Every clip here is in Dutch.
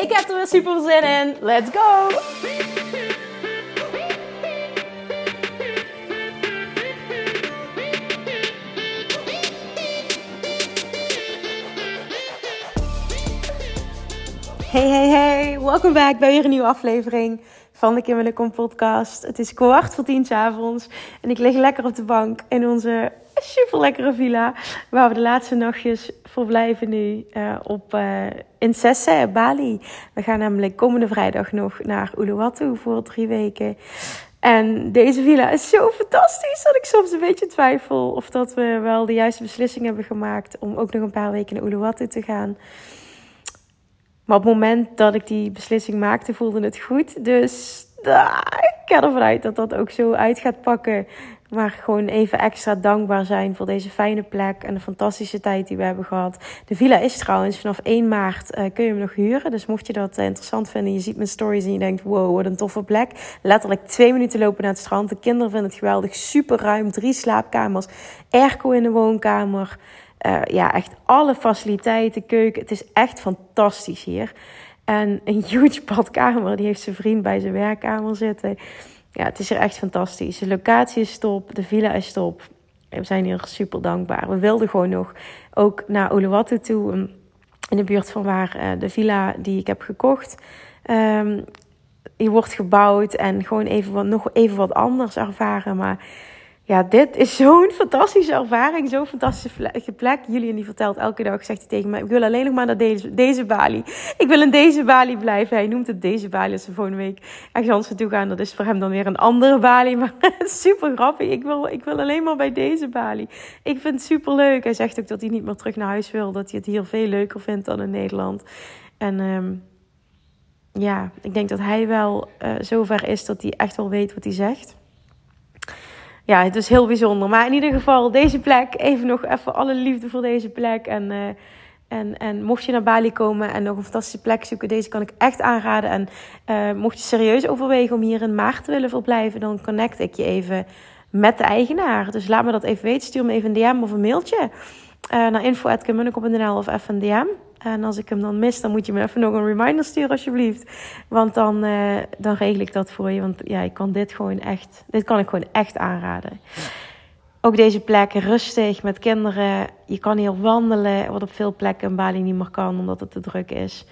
Ik heb er weer super zin in. Let's go! Hey, hey, hey. Welkom back bij weer een nieuwe aflevering van de Kim Kom podcast. Het is kwart voor tien avonds en ik lig lekker op de bank in onze super lekkere villa. Waar we de laatste nachtjes verblijven nu uh, op, uh, in Sesse, Bali. We gaan namelijk komende vrijdag nog naar Uluwatu voor drie weken. En deze villa is zo fantastisch dat ik soms een beetje twijfel of dat we wel de juiste beslissing hebben gemaakt om ook nog een paar weken naar Uluwatu te gaan. Maar op het moment dat ik die beslissing maakte, voelde het goed. Dus ah, ik ga ervan uit dat dat ook zo uit gaat pakken. Maar gewoon even extra dankbaar zijn voor deze fijne plek en de fantastische tijd die we hebben gehad. De villa is trouwens vanaf 1 maart uh, kun je hem nog huren. Dus mocht je dat uh, interessant vinden, je ziet mijn stories en je denkt: wow, wat een toffe plek. Letterlijk twee minuten lopen naar het strand. De kinderen vinden het geweldig. Super ruim, drie slaapkamers, airco in de woonkamer. Uh, ja, echt alle faciliteiten, keuken. Het is echt fantastisch hier. En een huge badkamer, die heeft zijn vriend bij zijn werkkamer zitten. Ja, het is er echt fantastisch. De locatie is top, de villa is top. We zijn hier super dankbaar. We wilden gewoon nog ook naar Uluwatu toe, in de buurt van waar uh, de villa die ik heb gekocht. Um, wordt gebouwd en gewoon even wat, nog even wat anders ervaren. Maar ja, dit is zo'n fantastische ervaring, zo'n fantastische plek. Julian die vertelt elke dag, zegt hij tegen mij, ik wil alleen nog maar naar deze, Bali. Ik wil in deze Bali blijven. Hij noemt het deze Bali als we volgende week ergens naartoe gaan. Dat is voor hem dan weer een andere Bali, maar super grappig. Ik wil, ik wil alleen maar bij deze Bali. Ik vind het super leuk. Hij zegt ook dat hij niet meer terug naar huis wil, dat hij het hier veel leuker vindt dan in Nederland. En um, ja, ik denk dat hij wel uh, zover is dat hij echt wel weet wat hij zegt ja, het is heel bijzonder. Maar in ieder geval, deze plek, even nog even alle liefde voor deze plek. En, uh, en, en mocht je naar Bali komen en nog een fantastische plek zoeken, deze kan ik echt aanraden. En uh, mocht je serieus overwegen om hier in maart te willen verblijven, dan connect ik je even met de eigenaar. Dus laat me dat even weten. Stuur me even een DM of een mailtje uh, naar info.kemunnekom.nl of even een DM. En als ik hem dan mis, dan moet je me even nog een reminder sturen alsjeblieft. Want dan, uh, dan regel ik dat voor je. Want ja, ik kan dit gewoon echt, dit kan ik gewoon echt aanraden. Ook deze plekken rustig met kinderen. Je kan hier wandelen, wat op veel plekken in Bali niet meer kan, omdat het te druk is.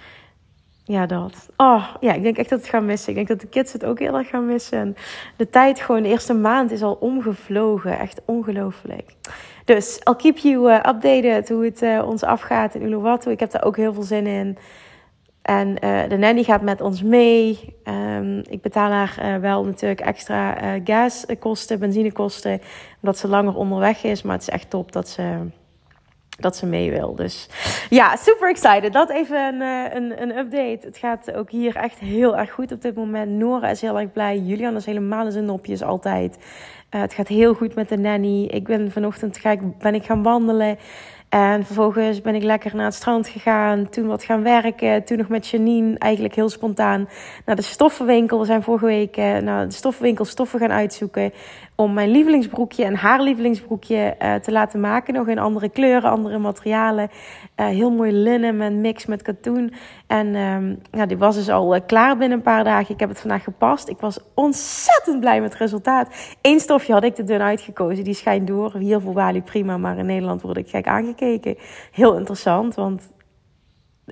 Ja, dat. Oh, ja, ik denk echt dat het gaan missen. Ik denk dat de kids het ook heel erg gaan missen. de tijd gewoon, de eerste maand is al omgevlogen. Echt ongelooflijk. Dus I'll keep you uh, updated hoe het uh, ons afgaat in Uluwatu. Ik heb daar ook heel veel zin in. En uh, de nanny gaat met ons mee. Um, ik betaal haar wel natuurlijk extra gaskosten, benzinekosten. Omdat ze langer onderweg is. Maar het is echt top dat ze dat ze mee wil. Dus ja, super excited. Dat even een, een, een update. Het gaat ook hier echt heel erg goed op dit moment. Nora is heel erg blij. Julian is helemaal in zijn nopjes altijd. Uh, het gaat heel goed met de nanny. Ik ben vanochtend ga ik, ben ik gaan wandelen. En vervolgens ben ik lekker naar het strand gegaan. Toen wat gaan werken. Toen nog met Janine, eigenlijk heel spontaan, naar de stoffenwinkel. We zijn vorige week uh, naar de stoffenwinkel stoffen gaan uitzoeken. Om mijn lievelingsbroekje en haar lievelingsbroekje uh, te laten maken. Nog in andere kleuren, andere materialen. Uh, heel mooi linnen met mix met katoen. En um, ja, die was dus al klaar binnen een paar dagen. Ik heb het vandaag gepast. Ik was ontzettend blij met het resultaat. Eén stofje had ik de dun uitgekozen. Die schijnt door. Hier voor Wali prima, maar in Nederland word ik gek aangekeken gekeken. Heel interessant, want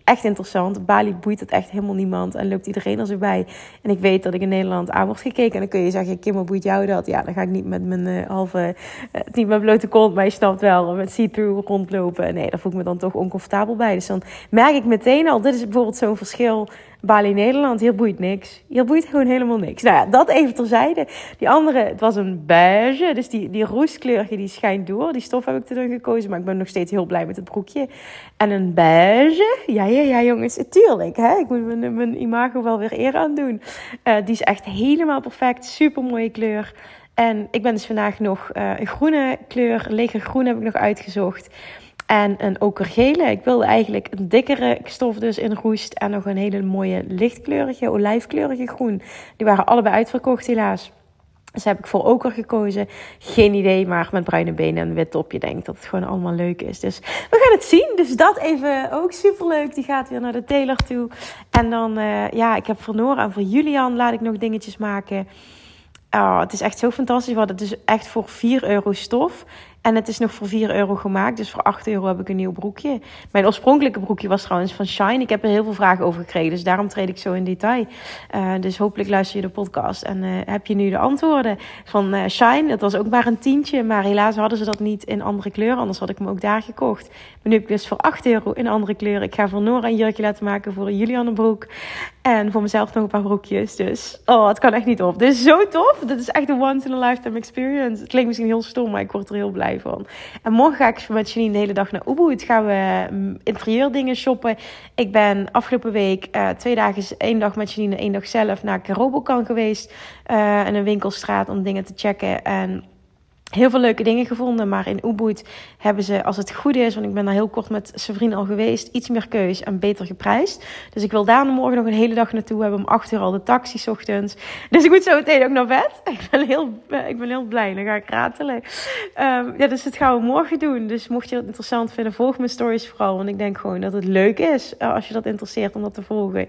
echt interessant. Bali boeit het echt helemaal niemand en loopt iedereen er zo bij. En ik weet dat ik in Nederland aan word gekeken. En dan kun je zeggen, Kim, boeit jou dat? Ja, dan ga ik niet met mijn uh, halve, uh, niet met blote kont, maar je snapt wel, met see-through rondlopen. Nee, daar voel ik me dan toch oncomfortabel bij. Dus dan merk ik meteen al, dit is bijvoorbeeld zo'n verschil Bali Nederland, hier boeit niks. Hier boeit gewoon helemaal niks. Nou ja, dat even terzijde. Die andere, het was een beige. Dus die, die die schijnt door. Die stof heb ik er gekozen. Maar ik ben nog steeds heel blij met het broekje. En een beige. Ja, ja, ja jongens. Tuurlijk. Hè? Ik moet mijn, mijn imago wel weer eer aan doen. Uh, die is echt helemaal perfect. Super mooie kleur. En ik ben dus vandaag nog uh, een groene kleur. Lege groen heb ik nog uitgezocht. En een okergele. Ik wilde eigenlijk een dikkere stof dus in roest. En nog een hele mooie lichtkleurige, olijfkleurige groen. Die waren allebei uitverkocht helaas. Dus heb ik voor oker gekozen. Geen idee, maar met bruine benen en wit topje denk dat het gewoon allemaal leuk is. Dus we gaan het zien. Dus dat even ook super leuk. Die gaat weer naar de tailor toe. En dan, uh, ja, ik heb voor Nora en voor Julian laat ik nog dingetjes maken. Oh, het is echt zo fantastisch. We hadden dus echt voor 4 euro stof. En het is nog voor 4 euro gemaakt. Dus voor 8 euro heb ik een nieuw broekje. Mijn oorspronkelijke broekje was trouwens van Shine. Ik heb er heel veel vragen over gekregen. Dus daarom treed ik zo in detail. Uh, dus hopelijk luister je de podcast. En uh, heb je nu de antwoorden van uh, Shine. Dat was ook maar een tientje. Maar helaas hadden ze dat niet in andere kleuren. Anders had ik hem ook daar gekocht. Maar nu heb ik dus voor 8 euro in andere kleuren. Ik ga voor Nora een jurkje laten maken. Voor Julian een broek. En voor mezelf nog een paar broekjes. Dus oh, het kan echt niet op. Dit is zo tof. Dit is echt een once in a lifetime experience. Het klinkt misschien heel stom, maar ik word er heel blij van. En morgen ga ik met Janine de hele dag naar Ubud. Gaan we mm, interieurdingen shoppen. Ik ben afgelopen week uh, twee dagen, één dag met Janine, één dag zelf naar Robocan geweest. Uh, in een winkelstraat om dingen te checken. En heel veel leuke dingen gevonden. Maar in Ubud hebben ze, als het goed is, want ik ben daar heel kort met zijn vriend al geweest, iets meer keus en beter geprijsd. Dus ik wil daar morgen nog een hele dag naartoe. We hebben om 8 uur al de taxi ochtends. Dus ik moet zo meteen ook naar bed. Ik ben heel, ik ben heel blij. Dan ga ik ratelen. Um, ja, dus dat gaan we morgen doen. Dus mocht je het interessant vinden, volg mijn stories vooral. Want ik denk gewoon dat het leuk is uh, als je dat interesseert om dat te volgen.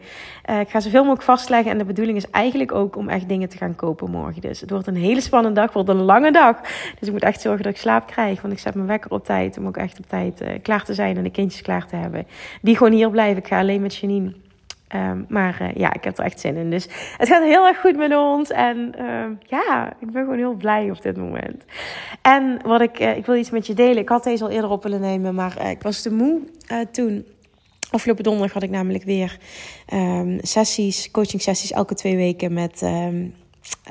Uh, ik ga zoveel mogelijk vastleggen. En de bedoeling is eigenlijk ook om echt dingen te gaan kopen morgen. Dus het wordt een hele spannende dag. Het wordt een lange dag. Dus ik moet echt zorgen dat ik slaap krijg. Want ik zet mijn wekker op tijd. Om ook echt op tijd uh, klaar te zijn en de kindjes klaar te hebben. Die gewoon hier blijven. Ik ga alleen met Janine. Um, maar uh, ja, ik heb er echt zin in. Dus het gaat heel erg goed met ons. En uh, ja, ik ben gewoon heel blij op dit moment. En wat ik, uh, ik wil iets met je delen. Ik had deze al eerder op willen nemen, maar ik was te moe toen. Afgelopen donderdag had ik namelijk weer um, sessies, coaching sessies elke twee weken met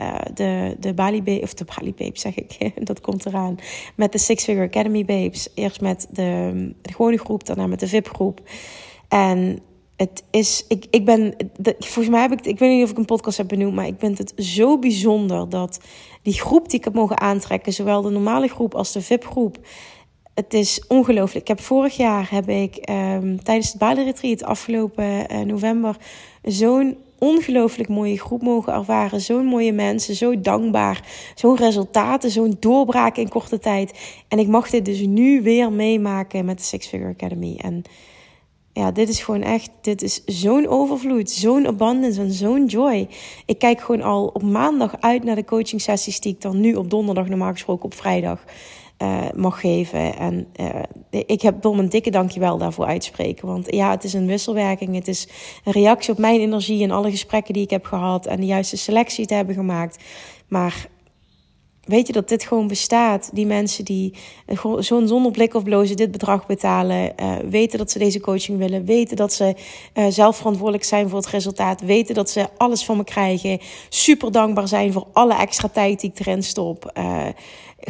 uh, de, de Bali Babes, of de Bali Babes zeg ik, dat komt eraan. Met de Six Figure Academy Babes. Eerst met de, gewone groep, daarna met de VIP groep. En het is, ik, ik ben, de, volgens mij heb ik, ik weet niet of ik een podcast heb benoemd, maar ik vind het zo bijzonder dat die groep die ik heb mogen aantrekken, zowel de normale groep als de VIP groep, het is ongelooflijk. Ik heb vorig jaar heb ik um, tijdens het Bali Retreat afgelopen uh, november zo'n ongelooflijk mooie groep mogen ervaren. Zo'n mooie mensen, zo dankbaar. Zo'n resultaten, zo'n doorbraak in korte tijd. En ik mag dit dus nu weer meemaken met de Six Figure Academy. En ja, dit is gewoon echt, dit is zo'n overvloed, zo'n abundance en zo'n joy. Ik kijk gewoon al op maandag uit naar de coaching sessies die ik dan nu op donderdag, normaal gesproken op vrijdag, uh, mag geven. En uh, ik heb, wil mijn dikke dankjewel daarvoor uitspreken. Want ja, het is een wisselwerking. Het is een reactie op mijn energie en alle gesprekken die ik heb gehad. En de juiste selectie te hebben gemaakt. Maar weet je dat dit gewoon bestaat? Die mensen die zo'n zonder blik of blozen dit bedrag betalen, uh, weten dat ze deze coaching willen, weten dat ze uh, zelf verantwoordelijk zijn voor het resultaat, weten dat ze alles van me krijgen, super dankbaar zijn voor alle extra tijd die ik erin stop.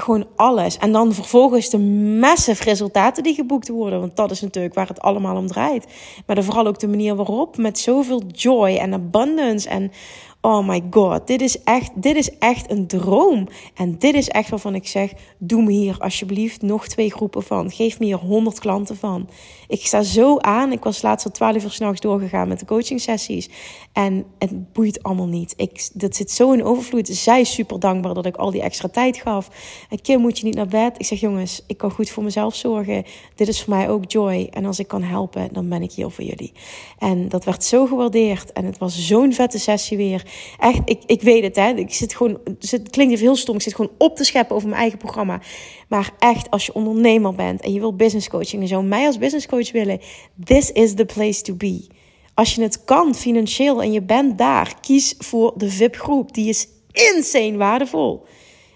Gewoon alles. En dan vervolgens de massive resultaten die geboekt worden. Want dat is natuurlijk waar het allemaal om draait. Maar dan vooral ook de manier waarop. Met zoveel joy en abundance. En oh my god, dit is echt, dit is echt een droom. En dit is echt waarvan ik zeg, doe me hier alsjeblieft nog twee groepen van. Geef me hier 100 klanten van. Ik sta zo aan. Ik was laatst al 12 uur s'nachts doorgegaan met de coaching sessies. En het boeit allemaal niet. Ik, dat zit zo in overvloed. Zij is super dankbaar dat ik al die extra tijd gaf. En Kim, moet je niet naar bed? Ik zeg, jongens, ik kan goed voor mezelf zorgen. Dit is voor mij ook joy. En als ik kan helpen, dan ben ik hier voor jullie. En dat werd zo gewaardeerd. En het was zo'n vette sessie weer. Echt, ik, ik weet het, hè. Ik zit gewoon, het klinkt even heel stom. Ik zit gewoon op te scheppen over mijn eigen programma. Maar echt, als je ondernemer bent en je wil business coaching en zo, mij als business coach willen, this is the place to be. Als je het kan financieel en je bent daar, kies voor de VIP-groep. Die is insane waardevol.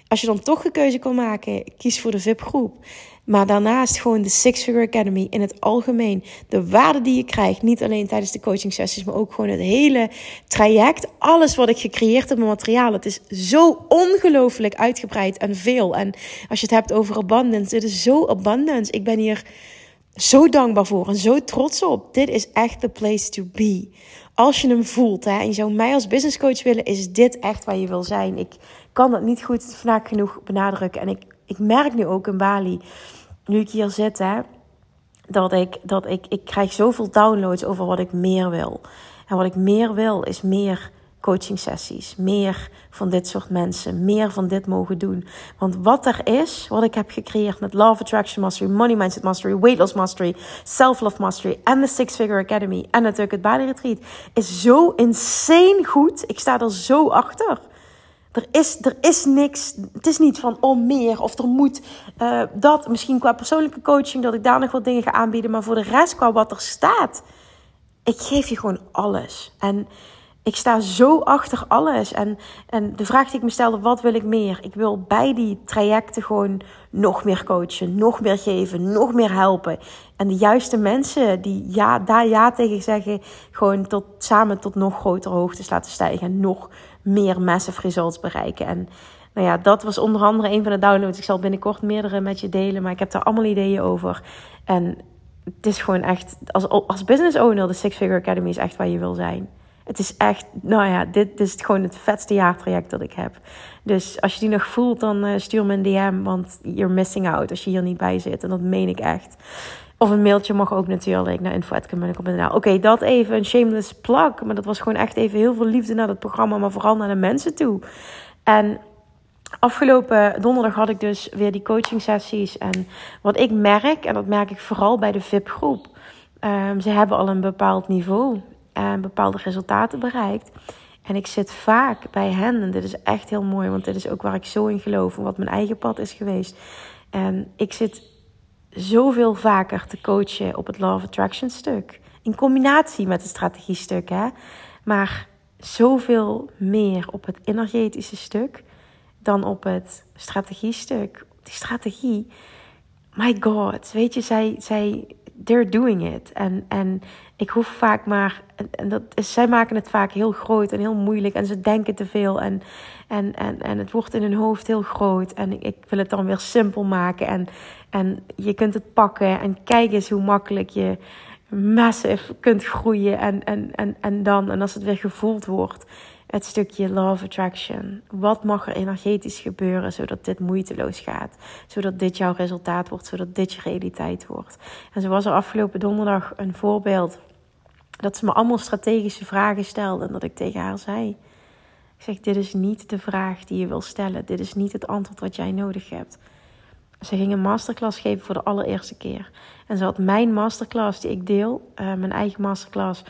Als je dan toch een keuze kan maken, kies voor de VIP-groep. Maar daarnaast gewoon de Six Figure Academy in het algemeen. De waarde die je krijgt. Niet alleen tijdens de coaching sessies, maar ook gewoon het hele traject. Alles wat ik gecreëerd heb met materiaal. Het is zo ongelooflijk uitgebreid en veel. En als je het hebt over abundance. Dit is zo abundance. Ik ben hier zo dankbaar voor en zo trots op. Dit is echt the place to be. Als je hem voelt hè, en je zou mij als business coach willen, is dit echt waar je wil zijn. Ik kan dat niet goed vaak genoeg benadrukken. En ik, ik merk nu ook in Bali, nu ik hier zit, hè, dat ik, dat ik, ik krijg zoveel downloads over wat ik meer wil. En wat ik meer wil, is meer coaching sessies. Meer van dit soort mensen. Meer van dit mogen doen. Want wat er is, wat ik heb gecreëerd met Love Attraction Mastery, Money Mindset Mastery, Weight Loss Mastery, Self Love Mastery en de Six Figure Academy en natuurlijk het Bali Retreat, is zo insane goed. Ik sta er zo achter. Er is, er is niks. Het is niet van oh meer of er moet uh, dat. Misschien qua persoonlijke coaching dat ik daar nog wat dingen ga aanbieden. Maar voor de rest, qua wat er staat. Ik geef je gewoon alles. En ik sta zo achter alles. En, en de vraag die ik me stelde, wat wil ik meer? Ik wil bij die trajecten gewoon nog meer coachen, nog meer geven, nog meer helpen. En de juiste mensen die ja, daar ja tegen zeggen, gewoon tot, samen tot nog grotere hoogtes laten stijgen. En nog meer massive results bereiken. En nou ja, dat was onder andere een van de downloads. Ik zal binnenkort meerdere met je delen, maar ik heb daar allemaal ideeën over. En het is gewoon echt, als, als business owner, de Six Figure Academy is echt waar je wil zijn. Het is echt, nou ja, dit, is gewoon het vetste jaartraject dat ik heb. Dus als je die nog voelt, dan uh, stuur me een DM, want you're missing out als je hier niet bij zit. En dat meen ik echt. Of een mailtje mag ook natuurlijk naar info.nl. Oké, dat even een shameless plug. Maar dat was gewoon echt even heel veel liefde naar het programma, maar vooral naar de mensen toe. En afgelopen donderdag had ik dus weer die coaching sessies. En wat ik merk, en dat merk ik vooral bij de VIP-groep. Um, ze hebben al een bepaald niveau en bepaalde resultaten bereikt. En ik zit vaak bij hen, en dit is echt heel mooi, want dit is ook waar ik zo in geloof en wat mijn eigen pad is geweest. En ik zit zoveel vaker te coachen op het Law of Attraction stuk. In combinatie met het strategie stuk, hè. Maar zoveel meer op het energetische stuk dan op het strategie stuk. Die strategie, my god, weet je, zij, zij they're doing it. En, en ik hoef vaak maar, en dat is, zij maken het vaak heel groot en heel moeilijk en ze denken te veel en, en, en, en het wordt in hun hoofd heel groot. En ik, wil het dan weer simpel maken en, en je kunt het pakken en kijk eens hoe makkelijk je massive kunt groeien en, en, en, en dan, en als het weer gevoeld wordt, het stukje love attraction. Wat mag er energetisch gebeuren zodat dit moeiteloos gaat? Zodat dit jouw resultaat wordt, zodat dit je realiteit wordt. En zo was er afgelopen donderdag een voorbeeld dat ze me allemaal strategische vragen stelde en dat ik tegen haar zei: Ik zeg, dit is niet de vraag die je wil stellen. Dit is niet het antwoord wat jij nodig hebt. Ze ging een masterclass geven voor de allereerste keer. En ze had mijn masterclass die ik deel, uh, mijn eigen masterclass.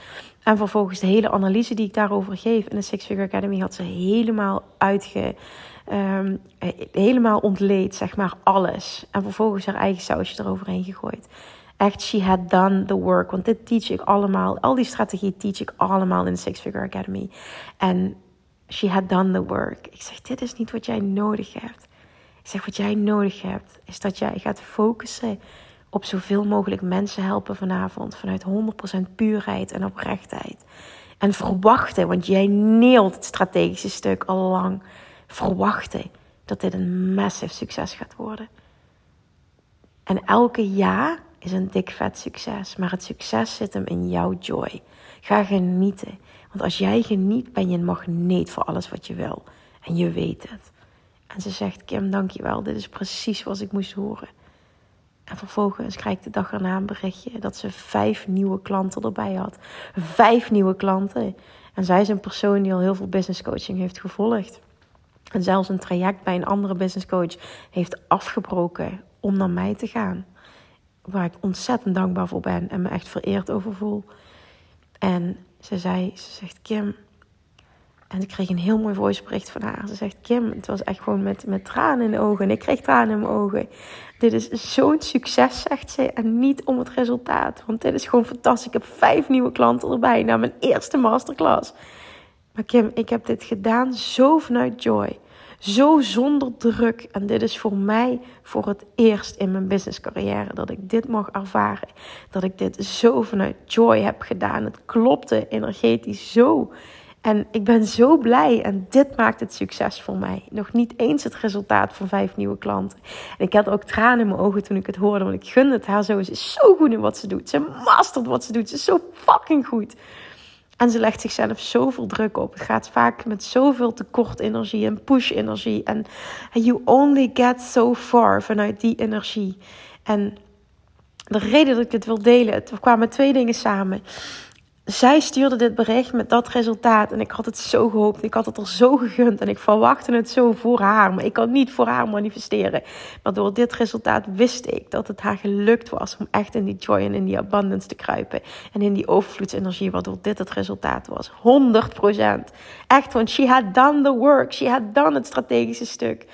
En vervolgens de hele analyse die ik daarover geef in de Six Figure Academy had ze helemaal uitge... Um, helemaal ontleed, zeg maar, alles. En vervolgens haar eigen sausje eroverheen gegooid. Echt, she had done the work. Want dit teach ik allemaal. Al die strategie teach ik allemaal in de Six Figure Academy. En she had done the work. Ik zeg, dit is niet wat jij nodig hebt. Ik zeg, wat jij nodig hebt, is dat jij gaat focussen op zoveel mogelijk mensen helpen vanavond. Vanuit 100% puurheid en oprechtheid. En verwachten, want jij neelt het strategische stuk al lang. Verwachten dat dit een massive succes gaat worden. En elke ja is een dik vet succes. Maar het succes zit hem in jouw joy. Ga genieten. Want als jij geniet, ben je een magneet voor alles wat je wil. En je weet het. En ze zegt, Kim, dankjewel. Dit is precies wat ik moest horen. En vervolgens krijg ik de dag erna een berichtje dat ze vijf nieuwe klanten erbij had. Vijf nieuwe klanten. En zij is een persoon die al heel veel business coaching heeft gevolgd. En zelfs een traject bij een andere business coach heeft afgebroken om naar mij te gaan. Waar ik ontzettend dankbaar voor ben en me echt vereerd over voel. En ze zei, ze zegt, Kim, en ik kreeg een heel mooi voicebericht van haar. Ze zegt, Kim, het was echt gewoon met, met tranen in de ogen. En ik kreeg tranen in mijn ogen. Dit is zo'n succes, zegt ze. En niet om het resultaat. Want dit is gewoon fantastisch. Ik heb vijf nieuwe klanten erbij na mijn eerste masterclass. Maar Kim, ik heb dit gedaan zo vanuit joy. Zo zonder druk. En dit is voor mij voor het eerst in mijn businesscarrière dat ik dit mag ervaren. Dat ik dit zo vanuit joy heb gedaan. Het klopte energetisch zo. En ik ben zo blij en dit maakt het succes voor mij. Nog niet eens het resultaat van vijf nieuwe klanten. En ik had ook tranen in mijn ogen toen ik het hoorde, want ik gun het haar zo. Ze is zo goed in wat ze doet. Ze mastert wat ze doet. Ze is zo fucking goed. En ze legt zichzelf zoveel druk op. Het gaat vaak met zoveel tekort energie en push energie. En you only get so far vanuit die energie. En de reden dat ik het wil delen, het kwamen twee dingen samen zij stuurde dit bericht met dat resultaat. En ik had het zo gehoopt. Ik had het er zo gegund. En ik verwachtte het zo voor haar. Maar ik kan niet voor haar manifesteren. Maar door dit resultaat wist ik dat het haar gelukt was om echt in die joy en in die abundance te kruipen. En in die overvloedsenergie, waardoor dit het resultaat was. 100%. Echt, want she had done the work. She had done het strategische stuk.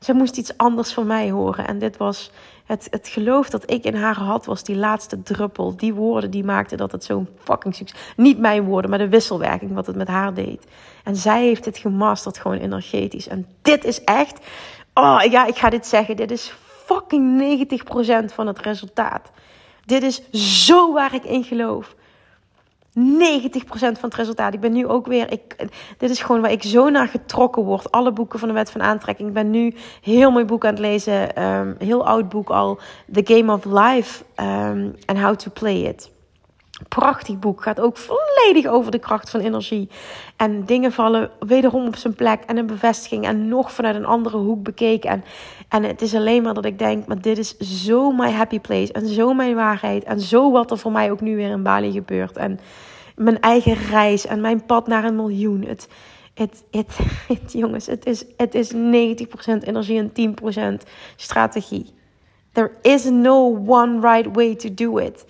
Ze moest iets anders van mij horen. En dit was het, het geloof dat ik in haar had, was die laatste druppel. Die woorden die maakten dat het zo'n fucking succes... Niet mijn woorden, maar de wisselwerking wat het met haar deed. En zij heeft het gemasterd gewoon energetisch. En dit is echt... Oh ja, ik ga dit zeggen. Dit is fucking 90% van het resultaat. Dit is zo waar ik in geloof. 90% van het resultaat. Ik ben nu ook weer. Ik, dit is gewoon waar ik zo naar getrokken word. Alle boeken van de Wet van Aantrekking. Ik ben nu heel mooi boek aan het lezen. Um, heel oud boek al. The Game of Life. Um, and How to Play It. Prachtig boek. Gaat ook volledig over de kracht van energie. En dingen vallen wederom op zijn plek. En een bevestiging. En nog vanuit een andere hoek bekeken. En, en het is alleen maar dat ik denk. Maar dit is zo my happy place. En zo mijn waarheid. En zo wat er voor mij ook nu weer in Bali gebeurt. En mijn eigen reis. En mijn pad naar een miljoen. Het, het, het, jongens, het is, het is 90% energie en 10% strategie. There is no one right way to do it.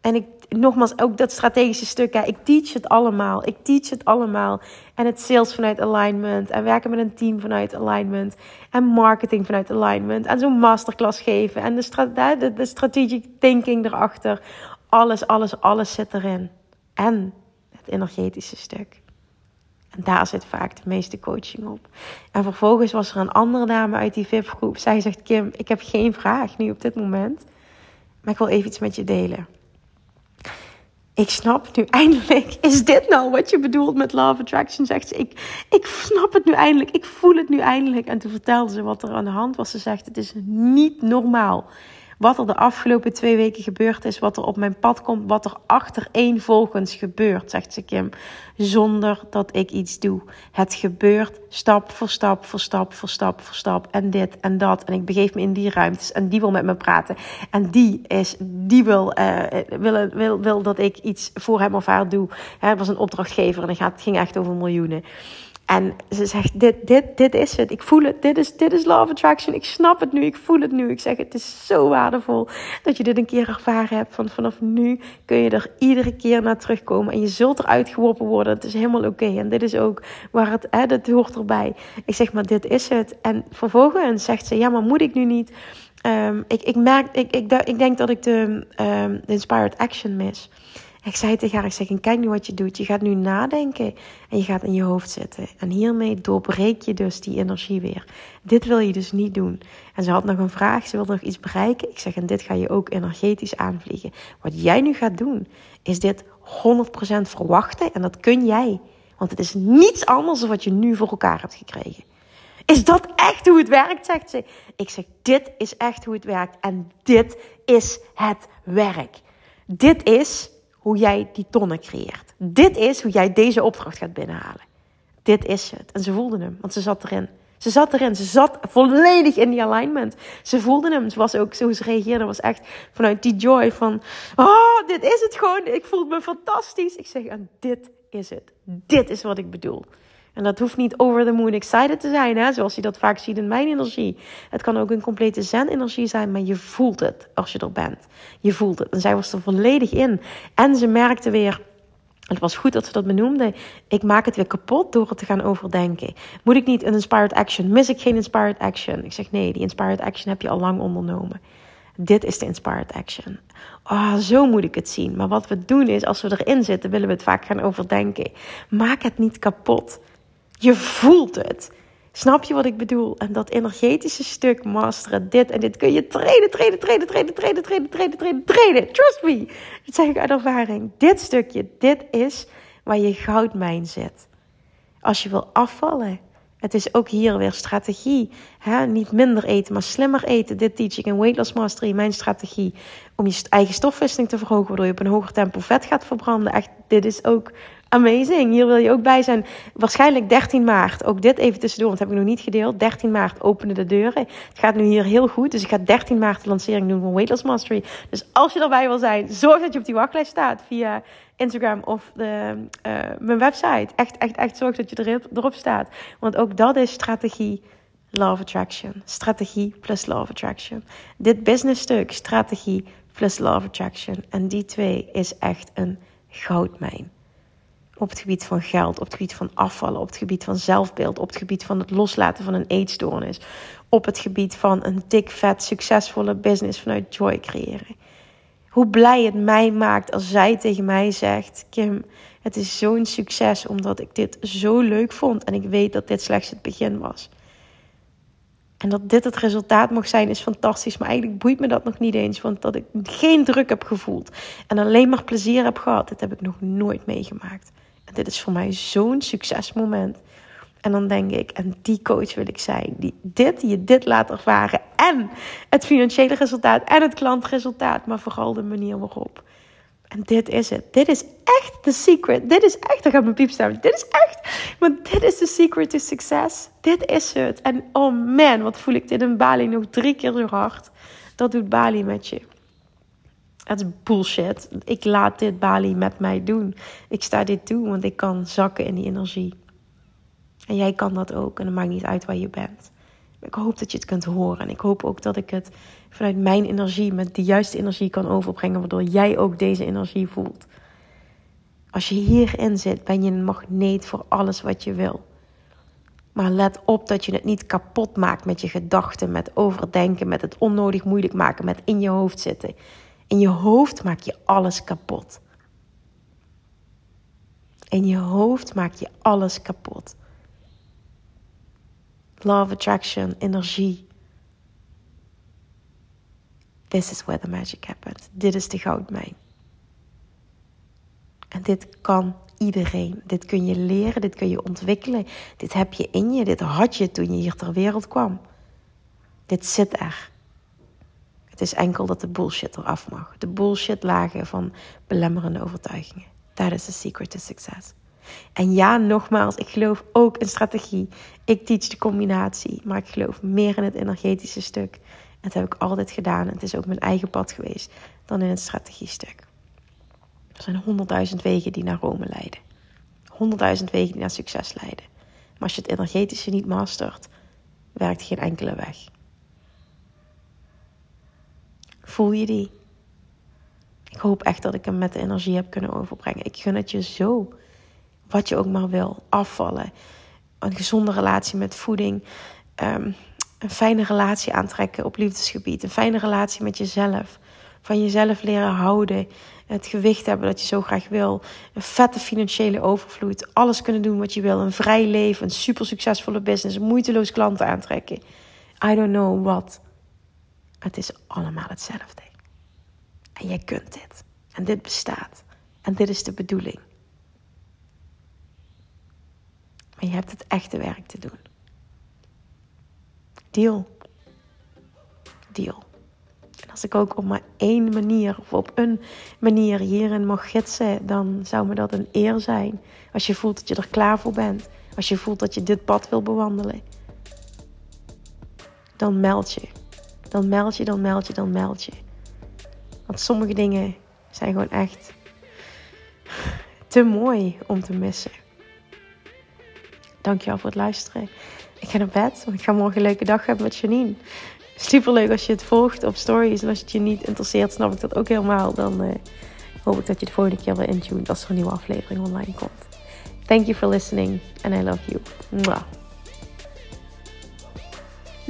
En ik, nogmaals, ook dat strategische stuk. Hè, ik teach het allemaal. Ik teach het allemaal. En het sales vanuit alignment. En werken met een team vanuit alignment. En marketing vanuit alignment. En zo'n masterclass geven. En de, stra de, de strategic thinking erachter. Alles, alles, alles zit erin. En het energetische stuk. En daar zit vaak de meeste coaching op. En vervolgens was er een andere dame uit die VIP-groep. Zij zegt: Kim, ik heb geen vraag nu op dit moment. Maar ik wil even iets met je delen ik snap nu eindelijk. Is dit nou wat je bedoelt met love attraction? Zegt ze. Ik, ik snap het nu eindelijk. Ik voel het nu eindelijk. En toen vertelde ze wat er aan de hand was. Ze zegt: Het is niet normaal wat er de afgelopen twee weken gebeurd is, wat er op mijn pad komt, wat er achtereenvolgens gebeurt, zegt ze Kim, zonder dat ik iets doe. Het gebeurt stap voor stap voor stap voor stap voor stap en dit en dat. En ik begeef me in die ruimtes en die wil met me praten. En die, is, die wil, uh, wil, wil, wil dat ik iets voor hem of haar doe. Hij was een opdrachtgever en het ging echt over miljoenen. En ze zegt, dit, dit, dit is het. Ik voel het. Dit is, dit is love attraction. Ik snap het nu. Ik voel het nu. Ik zeg, het is zo waardevol dat je dit een keer ervaren hebt. Van vanaf nu kun je er iedere keer naar terugkomen. En je zult eruit geworpen worden. Het is helemaal oké. En dit is ook waar het, hè, dat hoort erbij. Ik zeg, maar dit is het. En vervolgens zegt ze, ja, maar moet ik nu niet... Um, ik, ik, merk, ik, ik, ik denk dat ik de, um, de inspired action mis. Ik zei tegen haar, ik zeg, kijk nu wat je doet. Je gaat nu nadenken en je gaat in je hoofd zitten. En hiermee doorbreek je dus die energie weer. Dit wil je dus niet doen. En ze had nog een vraag, ze wilde nog iets bereiken. Ik zeg, en dit ga je ook energetisch aanvliegen. Wat jij nu gaat doen, is dit 100% verwachten. En dat kun jij. Want het is niets anders dan wat je nu voor elkaar hebt gekregen. Is dat echt hoe het werkt, zegt ze. Ik zeg, dit is echt hoe het werkt. En dit is het werk. Dit is hoe jij die tonnen creëert. Dit is hoe jij deze opdracht gaat binnenhalen. Dit is het. En ze voelde hem, want ze zat erin. Ze zat erin. Ze zat volledig in die alignment. Ze voelde hem. Ze was ook zo ze reageerde. was echt vanuit die joy van... Oh, dit is het gewoon. Ik voel me fantastisch. Ik zeg, en dit is het. Dit is wat ik bedoel. En dat hoeft niet over the moon excited te zijn, hè, zoals je dat vaak ziet in mijn energie. Het kan ook een complete zen-energie zijn, maar je voelt het als je er bent. Je voelt het. En zij was er volledig in. En ze merkte weer. Het was goed dat ze dat benoemde. Ik maak het weer kapot door het te gaan overdenken. Moet ik niet een inspired action? Mis ik geen inspired action? Ik zeg nee, die inspired action heb je al lang ondernomen. Dit is de inspired action. Oh, zo moet ik het zien. Maar wat we doen is, als we erin zitten, willen we het vaak gaan overdenken. Maak het niet kapot. Je voelt het. Snap je wat ik bedoel? En dat energetische stuk masteren, dit en dit kun je trainen, trainen, trainen, trainen, trainen, trainen, trainen, trainen, trainen. Trust me. Dat zeg ik uit ervaring. Dit stukje, dit is waar je goudmijn zit. Als je wil afvallen, het is ook hier weer strategie. Hè? Niet minder eten, maar slimmer eten. Dit teach ik in Weight Loss Mastery. Mijn strategie om je eigen stofwisseling te verhogen. Waardoor je op een hoger tempo vet gaat verbranden. Echt, dit is ook amazing. Hier wil je ook bij zijn. Waarschijnlijk 13 maart. Ook dit even tussendoor, want heb ik nog niet gedeeld. 13 maart openen de deuren. Het gaat nu hier heel goed. Dus ik ga 13 maart de lancering doen van Weight Loss Mastery. Dus als je erbij wil zijn, zorg dat je op die wachtlijst staat. Via Instagram of de, uh, mijn website. Echt, echt, echt zorg dat je erop staat. Want ook dat is strategie. Love Attraction. Strategie plus Love Attraction. Dit business stuk, strategie plus Love Attraction. En die twee is echt een goudmijn op het gebied van geld, op het gebied van afvallen, op het gebied van zelfbeeld, op het gebied van het loslaten van een eetstoornis, op het gebied van een dik, vet, succesvolle business vanuit joy creëren. Hoe blij het mij maakt als zij tegen mij zegt: Kim, het is zo'n succes omdat ik dit zo leuk vond en ik weet dat dit slechts het begin was. En dat dit het resultaat mag zijn, is fantastisch. Maar eigenlijk boeit me dat nog niet eens. Want dat ik geen druk heb gevoeld. En alleen maar plezier heb gehad. Dit heb ik nog nooit meegemaakt dit is voor mij zo'n succesmoment. En dan denk ik, en die coach wil ik zijn, die dit, je dit laat ervaren. En het financiële resultaat en het klantresultaat, maar vooral de manier waarop. En dit is het. Dit is echt de secret. Dit is echt, daar gaat mijn piep staan. Dit is echt, maar dit is de secret to success. Dit is het. En oh man, wat voel ik dit in Bali nog drie keer zo hard. Dat doet Bali met je. Het is bullshit. Ik laat dit Bali met mij doen. Ik sta dit toe, want ik kan zakken in die energie. En jij kan dat ook. En het maakt niet uit waar je bent. Ik hoop dat je het kunt horen. En ik hoop ook dat ik het vanuit mijn energie, met de juiste energie kan overbrengen. Waardoor jij ook deze energie voelt. Als je hierin zit, ben je een magneet voor alles wat je wil. Maar let op dat je het niet kapot maakt met je gedachten, met overdenken, met het onnodig moeilijk maken, met in je hoofd zitten. In je hoofd maak je alles kapot. In je hoofd maak je alles kapot. Love, attraction, energie. This is where the magic happens. Dit is de goudmijn. En dit kan iedereen. Dit kun je leren, dit kun je ontwikkelen. Dit heb je in je, dit had je toen je hier ter wereld kwam. Dit zit er. Het is enkel dat de bullshit eraf mag. De bullshit lagen van belemmerende overtuigingen. Dat is de secret to success. En ja, nogmaals, ik geloof ook in strategie. Ik teach de combinatie, maar ik geloof meer in het energetische stuk. Dat heb ik altijd gedaan. Het is ook mijn eigen pad geweest dan in het strategiestuk. Er zijn honderdduizend wegen die naar Rome leiden. Honderdduizend wegen die naar succes leiden. Maar als je het energetische niet mastert, werkt geen enkele weg. Voel je die? Ik hoop echt dat ik hem met de energie heb kunnen overbrengen. Ik gun het je zo. Wat je ook maar wil. Afvallen. Een gezonde relatie met voeding. Ehm, een fijne relatie aantrekken op liefdesgebied. Een fijne relatie met jezelf. Van jezelf leren houden. Het gewicht hebben dat je zo graag wil. Een vette financiële overvloed. Alles kunnen doen wat je wil. Een vrij leven. Een super succesvolle business. Moeiteloos klanten aantrekken. I don't know what. Het is allemaal hetzelfde. En jij kunt dit. En dit bestaat. En dit is de bedoeling. Maar je hebt het echte werk te doen. Deal. Deal. En als ik ook op maar één manier of op een manier hierin mag gidsen, dan zou me dat een eer zijn. Als je voelt dat je er klaar voor bent. Als je voelt dat je dit pad wil bewandelen. Dan meld je dan meld je, dan meld je, dan meld je. Want sommige dingen zijn gewoon echt te mooi om te missen. Dankjewel voor het luisteren. Ik ga naar bed, want ik ga morgen een leuke dag hebben met Janine. Super leuk als je het volgt op stories. En als het je niet interesseert, snap ik dat ook helemaal. Dan uh, hoop ik dat je de volgende keer weer intuned als er een nieuwe aflevering online komt. Thank you for listening and I love you. Mwah.